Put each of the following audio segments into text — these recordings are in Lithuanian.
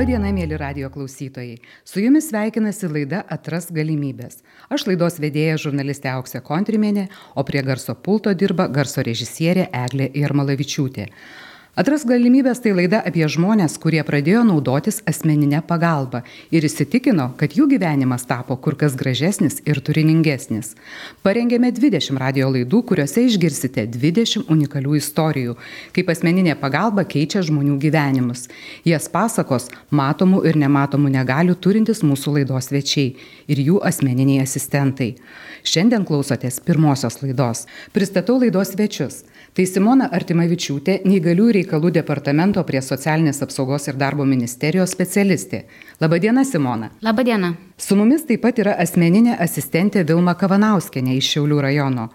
Labadiena, mėly radio klausytojai. Su jumis sveikinasi laida Atras galimybės. Aš laidos vedėja žurnalistė Auksė Kontrimienė, o prie garso pulto dirba garso režisierė Eglė Jarmalavičiūtė. Atras galimybės tai laida apie žmonės, kurie pradėjo naudotis asmeninę pagalbą ir įsitikino, kad jų gyvenimas tapo kur kas gražesnis ir turiningesnis. Parengėme 20 radio laidų, kuriuose išgirsite 20 unikalių istorijų, kaip asmeninė pagalba keičia žmonių gyvenimus. Jas pasakos matomų ir nematomų negalių turintys mūsų laidos svečiai ir jų asmeniniai asistentai. Šiandien klausotės pirmosios laidos. Pristatau laidos svečius. Tai Simona Artimavičiūtė, neįgaliųjų reikalų departamento prie socialinės apsaugos ir darbo ministerijos specialistė. Labadiena, Simona. Labadiena. Su mumis taip pat yra asmeninė asistentė Vilma Kavanauskenė iš Šiaulių rajono.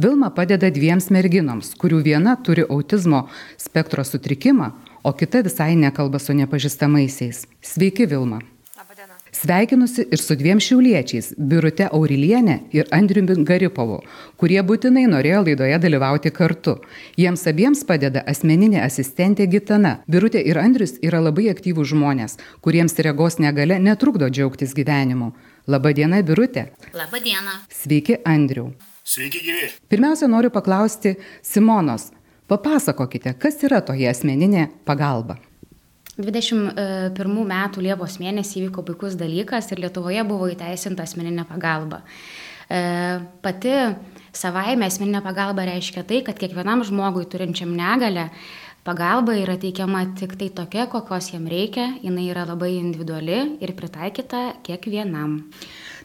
Vilma padeda dviems merginoms, kurių viena turi autizmo spektro sutrikimą, o kita visai nekalba su nepažįstamaisiais. Sveiki, Vilma. Sveikinusi ir su dviem šiauliečiais - Birute Aurilienė ir Andriumi Garipovu, kurie būtinai norėjo laidoje dalyvauti kartu. Jiems abiems padeda asmeninė asistentė Gitana. Birute ir Andrius yra labai aktyvūs žmonės, kuriems regos negale netrukdo džiaugtis gyvenimu. Labadiena, Birute. Labadiena. Sveiki, Andriu. Sveiki, gyvi. Pirmiausia, noriu paklausti Simonos. Papasakokite, kas yra toje asmeninė pagalba. 21 metų Liepos mėnesį įvyko puikus dalykas ir Lietuvoje buvo įteisinta asmeninė pagalba. E, pati savaime asmeninė pagalba reiškia tai, kad kiekvienam žmogui turinčiam negalę pagalba yra teikiama tik tai tokia, kokios jam reikia, jinai yra labai individuali ir pritaikyta kiekvienam.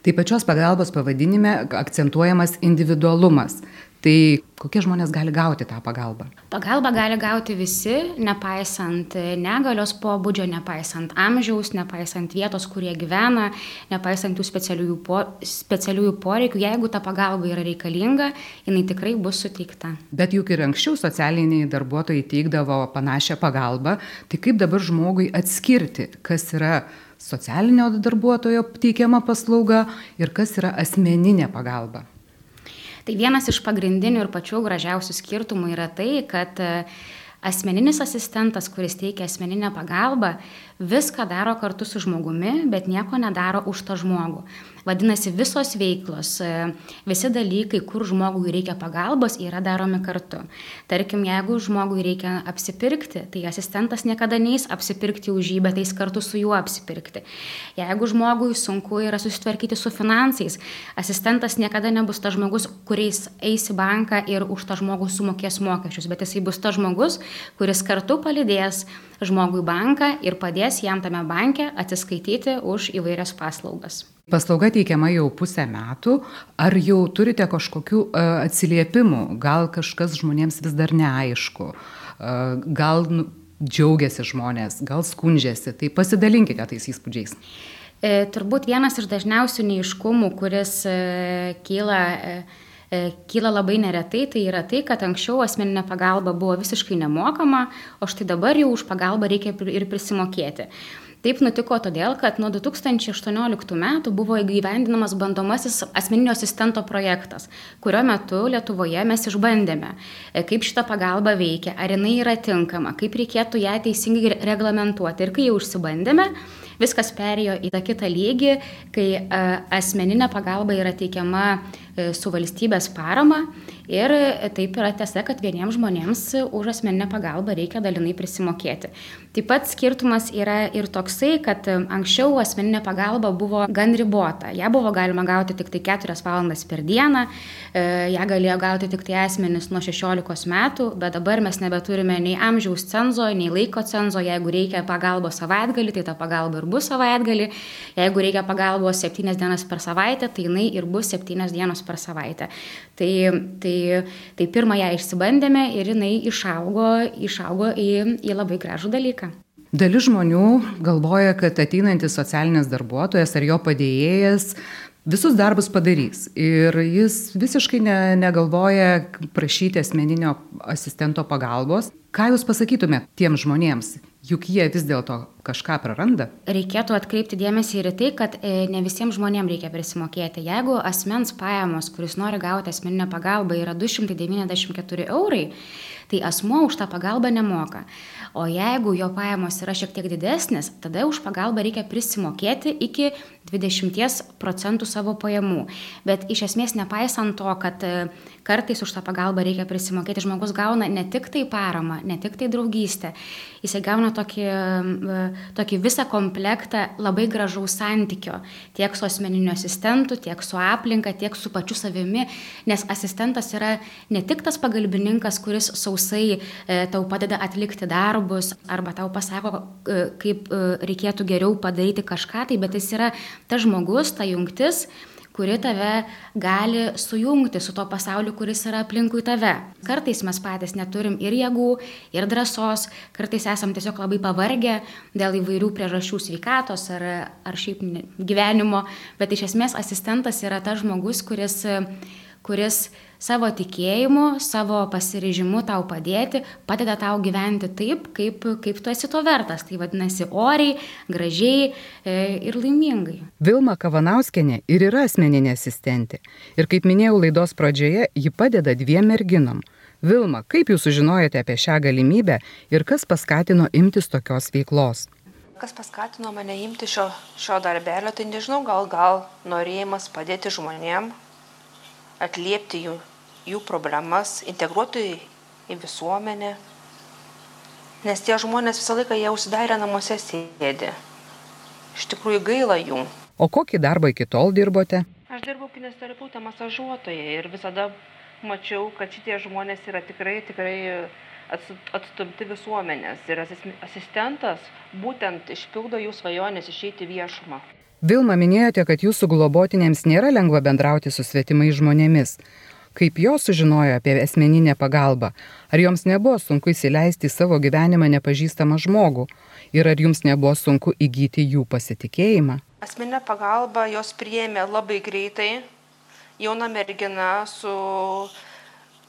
Tai pačios pagalbos pavadinime akcentuojamas individualumas. Tai kokie žmonės gali gauti tą pagalbą? Pagalbą gali gauti visi, nepaisant negalios pobūdžio, nepaisant amžiaus, nepaisant vietos, kurie gyvena, nepaisant jų specialiųjų, po, specialiųjų poreikių. Jeigu ta pagalba yra reikalinga, jinai tikrai bus suteikta. Bet juk ir anksčiau socialiniai darbuotojai teikdavo panašią pagalbą, tai kaip dabar žmogui atskirti, kas yra socialinio darbuotojo teikiama paslauga ir kas yra asmeninė pagalba? Tai vienas iš pagrindinių ir pačių gražiausių skirtumų yra tai, kad e, asmeninis asistentas, kuris teikia asmeninę pagalbą, viską daro kartu su žmogumi, bet nieko nedaro už tą žmogų. Vadinasi, visos veiklos, e, visi dalykai, kur žmogui reikia pagalbos, yra daromi kartu. Tarkim, jeigu žmogui reikia apsipirkti, tai asistentas niekada neįs apsipirkti už jį, bet eis kartu su juo apsipirkti. Jeigu žmogui sunku yra susitvarkyti su finansais, asistentas niekada nebus tas žmogus, kuriais eis į banką ir už tą žmogų sumokės mokesčius, bet jisai bus tas žmogus, kuris kartu palidės žmogui banką ir padės jam tame banke atsiskaityti už įvairias paslaugas. Paslauga teikiama jau pusę metų. Ar jau turite kažkokių uh, atsiliepimų? Gal kažkas žmonėms vis dar neaišku? Uh, gal nu, džiaugiasi žmonės, gal skundžiasi? Tai pasidalinkite tais įspūdžiais. E, turbūt vienas iš dažniausių neiškumų, kuris e, kyla e, e, kyla labai neretai, tai yra tai, kad anksčiau asmeninė pagalba buvo visiškai nemokama, o štai dabar jau už pagalbą reikia ir prisimokėti. Taip nutiko todėl, kad nuo 2018 metų buvo įgyvendinamas bandomasis asmeninio asistento projektas, kurio metu Lietuvoje mes išbandėme, e, kaip šita pagalba veikia, ar jinai yra tinkama, kaip reikėtų ją teisingai reglamentuoti. Ir kai jau užsibandėme, viskas perėjo į tą kitą lygį, kai e, asmeninė pagalba yra teikiama e, su valstybės parama Ir taip yra tiesa, kad vieniems žmonėms už asmeninę pagalbą reikia dalinai prisimokėti. Taip pat skirtumas yra ir toksai, kad anksčiau asmeninė pagalba buvo gan ribota. Ja buvo galima gauti tik tai 4 valandas per dieną, e, ją galėjo gauti tik tai asmenys nuo 16 metų, bet dabar mes nebeturime nei amžiaus cenzo, nei laiko cenzo. Jeigu reikia pagalbos savaitgalį, tai ta pagalba ir bus savaitgalį. Jeigu reikia pagalbos 7 dienas per savaitę, tai jinai ir bus 7 dienos per savaitę. Tai, tai tai, tai pirmą ją išsibandėme ir jinai išaugo, išaugo į, į labai gražų dalyką. Dalis žmonių galvoja, kad ateinantis socialinės darbuotojas ar jo padėjėjas visus darbus padarys. Ir jis visiškai ne, negalvoja prašyti asmeninio asistento pagalbos. Ką Jūs pasakytumėte tiems žmonėms? Juk jie vis dėlto kažką praranda. Reikėtų atkreipti dėmesį ir į tai, kad e, ne visiems žmonėms reikia prisimokėti. Jeigu asmens pajamos, kuris nori gauti asmeninę pagalbą, yra 294 eurai, tai asmuo už tą pagalbą nemoka. O jeigu jo pajamos yra šiek tiek didesnės, tada už pagalbą reikia prisimokėti iki 20 procentų savo pajamų. Bet iš esmės nepaisant to, kad e, kartais už tą pagalbą reikia prisimokėti, žmogus gauna ne tik tai paramą, ne tik tai draugystę, jisai gauna tokį, e, tokį visą komplektą labai gražaus santykio tiek su asmeniniu asistentu, tiek su aplinka, tiek su pačiu savimi, nes asistentas yra ne tik tas pagalbininkas, kuris sausai e, tau padeda atlikti darbus arba tau pasako, e, kaip e, reikėtų geriau padaryti kažką, tai bet jis yra tas žmogus, ta jungtis, kuri tave gali sujungti su to pasauliu, kuris yra aplinkui tave. Kartais mes patys neturim ir jėgų, ir drąsos, kartais esam tiesiog labai pavargę dėl įvairių priežasčių sveikatos ar, ar šiaip gyvenimo, bet iš esmės asistentas yra tas žmogus, kuris, kuris savo tikėjimu, savo pasiryžimu tau padėti, padeda tau gyventi taip, kaip, kaip tu esi to vertas. Tai vadinasi oriai, gražiai e, ir laimingai. Vilma Kavanauskenė ir yra asmeninė asistentė. Ir kaip minėjau laidos pradžioje, ji padeda dviem merginom. Vilma, kaip jūs sužinojote apie šią galimybę ir kas paskatino imtis tokios veiklos? Kas paskatino mane imti šio, šio darbelio, tai nežinau, gal gal norėjimas padėti žmonėm, atliepti jų, jų problemas, integruoti į visuomenę. Nes tie žmonės visą laiką jie užsidarę namuose sėdi. Iš tikrųjų gaila jų. O kokį darbą iki tol dirbote? Aš dirbau kinesterapeutė masažuotoje ir visada mačiau, kad šitie žmonės yra tikrai, tikrai atstumti visuomenės. Ir asistentas būtent išpildo jų svajonės išeiti viešumą. Vilma minėjote, kad jūsų globotinėms nėra lengva bendrauti su svetimai žmonėmis. Kaip jos sužinojo apie asmeninę pagalbą? Ar joms nebuvo sunku įsileisti į savo gyvenimą nepažįstamą žmogų? Ir ar jums nebuvo sunku įgyti jų pasitikėjimą? Asmeninę pagalbą jos priėmė labai greitai. Jauna mergina su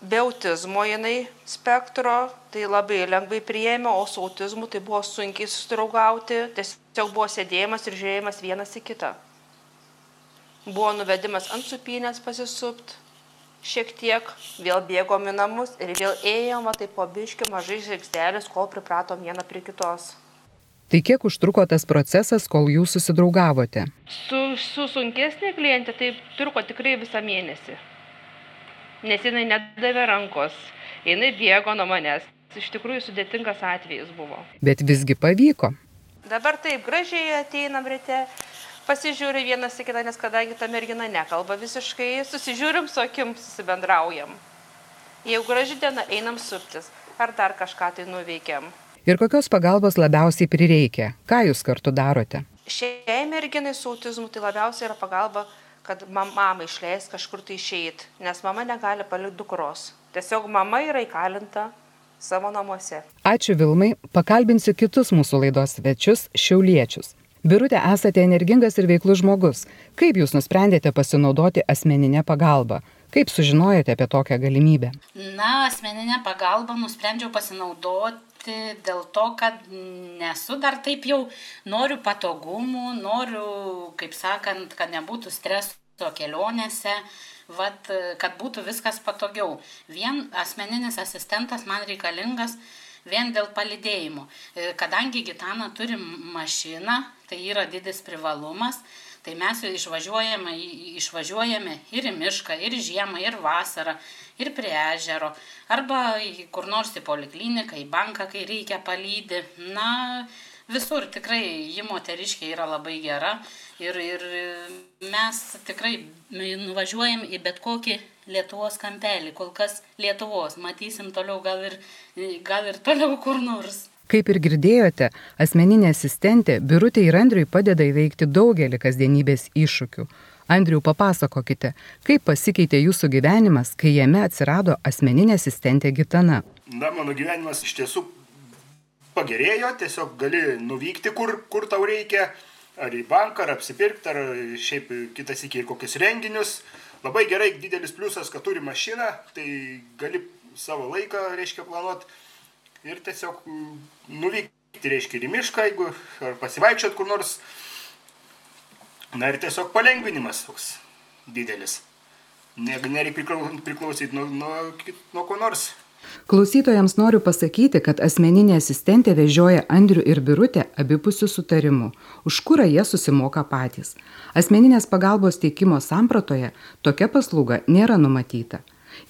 be autizmo jinai spektro, tai labai lengvai priėmė, o su autizmu tai buvo sunkiai susidraugauti, tiesiog buvo sėdėjimas ir žiūrėjimas vienas į kitą. Buvo nuvedimas ant supinės pasisupt, šiek tiek, vėl bėgom į namus ir vėl ėjom, tai po biški mažai žingsnelis, kol pripratom vieną prie kitos. Tai kiek užtruko tas procesas, kol jūs susidraugavote? Su, su sunkesnė klientė tai truko tikrai visą mėnesį nes jinai nedavė rankos, jinai bėgo nuo manęs. Iš tikrųjų sudėtingas atvejis buvo. Bet visgi pavyko. Dabar taip gražiai ateinam ryte, pasižiūri vienas į kitą, nes kadangi ta mergina nekalba visiškai, susižiūrim su akim, susibendraujam. Jeigu graži diena, einam suptis, ar dar kažką tai nuveikiam. Ir kokios pagalbos labiausiai prireikia? Ką jūs kartu darote? Šiai merginai su autizmu tai labiausiai yra pagalba kad mamą išleis kažkur tai išeit, nes mama negali palikti dukros. Tiesiog mama yra įkalinta savo namuose. Ačiū Vilmai, pakalbinsiu kitus mūsų laidos svečius - šiauliečius. Birutė esate energingas ir veiklus žmogus. Kaip jūs nusprendėte pasinaudoti asmeninę pagalbą? Kaip sužinojote apie tokią galimybę? Na, asmeninę pagalbą nusprendžiau pasinaudoti dėl to, kad nesu dar taip jau, noriu patogumų, noriu, kaip sakant, kad nebūtų streso kelionėse, vat, kad būtų viskas patogiau. Vien asmeninis asistentas man reikalingas vien dėl palidėjimo. Kadangi Gitana turi mašiną, tai yra didis privalumas, tai mes išvažiuojame, išvažiuojame ir į mišką, ir žiemą, ir vasarą, ir prie ežero, arba kur nors į polikliniką, į banką, kai reikia palydį. Na, visur tikrai ji moteriškė yra labai gera ir, ir mes tikrai nuvažiuojam į bet kokį Lietuvos kampelį, kol kas Lietuvos, matysim toliau gal ir, gal ir toliau kur nors. Kaip ir girdėjote, asmeninė asistentė Birutė ir Andriui padeda įveikti daugelį kasdienybės iššūkių. Andriu, papasakokite, kaip pasikeitė jūsų gyvenimas, kai jame atsirado asmeninė asistentė Gitana. Na, mano gyvenimas iš tiesų pagerėjo, tiesiog gali nuvykti, kur, kur tau reikia, ar į banką, ar apsipirkti, ar šiaip kitas iki ir kokius renginius. Labai gerai, didelis pliusas, kad turi mašiną, tai gali savo laiką, reiškia, planuoti ir tiesiog mm, nuvykti, reiškia, į mišką, jeigu ar pasivaikščiot kur nors. Na ir tiesiog palengvinimas toks didelis. Nereikia priklausyti nuo, nuo, nuo ko nors. Klausytojams noriu pasakyti, kad asmeninė asistentė vežioja Andrių ir Birutę abipusių sutarimų. Už kurą jie susimoka patys. Asmeninės pagalbos teikimo sampratoje tokia paslauga nėra numatyta.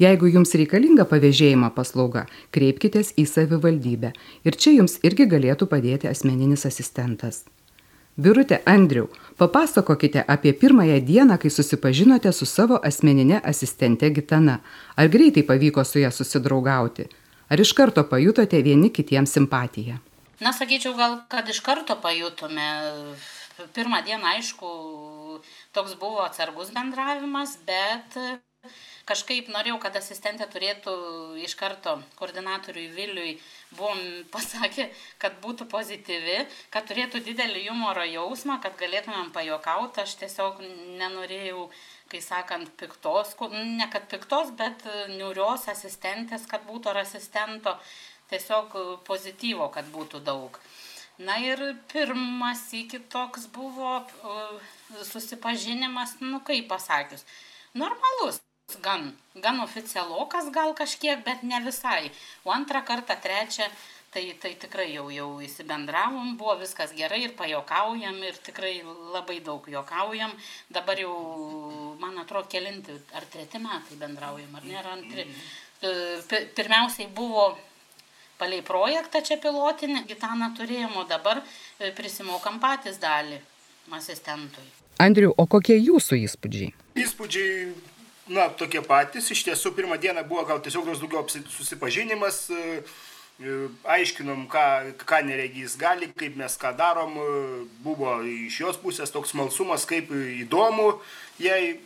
Jeigu jums reikalinga pavėžėjimo paslauga, kreipkitės į savivaldybę ir čia jums irgi galėtų padėti asmeninis asistentas. Birutė Andriau, papasakokite apie pirmąją dieną, kai susipažinote su savo asmeninė asistente Gitana. Ar greitai pavyko su ją susidraugauti? Ar iš karto pajutote vieni kitiems simpatiją? Na, sakyčiau, gal, kad iš karto pajutome. Pirmą dieną, aišku, toks buvo atsargus bendravimas, bet kažkaip norėjau, kad asistentė turėtų iš karto koordinatoriui Viliui, buvom pasakę, kad būtų pozityvi, kad turėtų didelį humoro jausmą, kad galėtumėm pajokauti. Aš tiesiog nenorėjau, kai sakant, piktos, ne kad piktos, bet niurios asistentės, kad būtų ar asistento, tiesiog pozityvo, kad būtų daug. Na ir pirmas iki toks buvo susipažinimas, nu kaip pasakius, normalus gan gan oficialokas gal kažkiek bet ne visai. O antrą kartą trečią tai tai tikrai jau jau įsibendravom buvo viskas gerai ir pajuokaujam ir tikrai labai daug juokaujam. Dabar jau man atrodo kelinti ar treti metai bendraujam ar ne ar antri. E, pirmiausiai buvo palei projektą čia pilotinį gitaną turėjom o dabar e, prisimokam patys dalį asistentui Andriu, o kokie jūsų įspūdžiai? Įspūdžiai na, tokie patys. Iš tiesų, pirmą dieną buvo gal tiesiog daugiau susipažinimas, e, e, aiškinom, ką, ką neregys gali, kaip mes ką darom. E, buvo iš jos pusės toks smalsumas, kaip įdomu jai.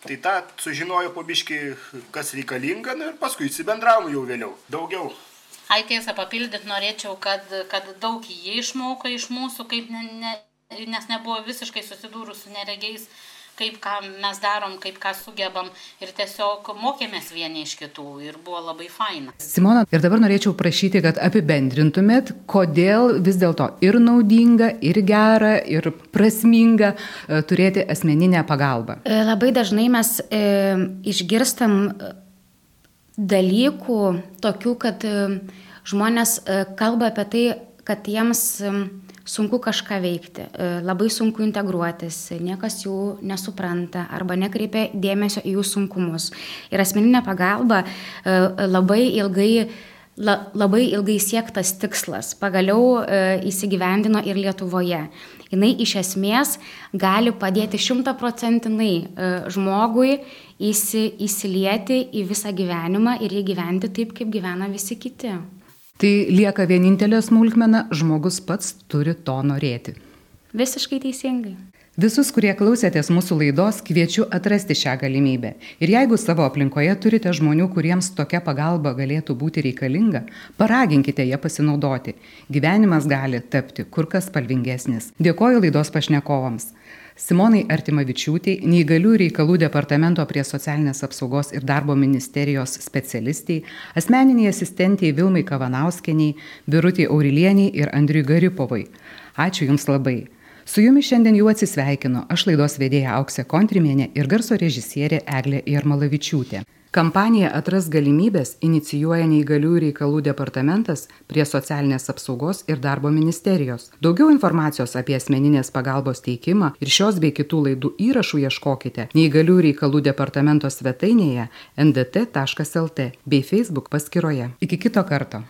Tai tą sužinojo pabiški, kas reikalinga, na ir paskui įsibendravom jau vėliau. Daugiau. Ai tiesą papildyti norėčiau, kad, kad daug jie išmoko iš mūsų, kaip ne, ne, nes nebuvo visiškai susidūrus su neregiais kaip ką mes darom, kaip ką sugebam ir tiesiog mokėmės vieni iš kitų ir buvo labai faina. Simona, ir dabar norėčiau prašyti, kad apibendrintumėt, kodėl vis dėlto ir naudinga, ir gera, ir prasminga e, turėti asmeninę pagalbą. E, labai dažnai mes e, išgirstam e, dalykų tokių, kad e, žmonės e, kalba apie tai, kad jiems sunku kažką veikti, e, labai sunku integruotis, niekas jų nesupranta arba nekreipia dėmesio į jų sunkumus. Ir asmeninė pagalba e, labai ilgai la, labai ilgai siektas tikslas pagaliau e, įsigyvendino ir Lietuvoje. Jis iš esmės gali padėti šimtaprocentinai e, žmogui įsi, įsilieti į visą gyvenimą ir jį gyventi taip, kaip gyvena visi kiti. Tai lieka vienintelė smulkmena, žmogus pats turi to norėti. Visiškai teisingai. Visus, kurie klausėtės mūsų laidos, kviečiu atrasti šią galimybę. Ir jeigu savo aplinkoje turite žmonių, kuriems tokia pagalba galėtų būti reikalinga, paraginkite ją pasinaudoti. Gyvenimas gali tapti kur kas spalvingesnis. Dėkoju laidos pašnekovams. Simonai Artimavičiūtei, neįgalių reikalų departamento prie socialinės apsaugos ir darbo ministerijos specialistiai, asmeniniai asistentiai Vilmai Kavanauskeniai, Birutiai Aurilieniai ir Andriui Garipovai. Ačiū Jums labai. Su Jumis šiandien jau atsisveikinu aš laidos vedėja Auksė Kontrimienė ir garso režisierė Eglė Jarmalavičiūtė. Kampaniją Atras galimybės inicijuoja neįgaliųjų reikalų departamentas prie socialinės apsaugos ir darbo ministerijos. Daugiau informacijos apie asmeninės pagalbos teikimą ir šios bei kitų laidų įrašų ieškokite neįgaliųjų reikalų departamento svetainėje ndt.lt bei Facebook paskyroje. Iki kito karto.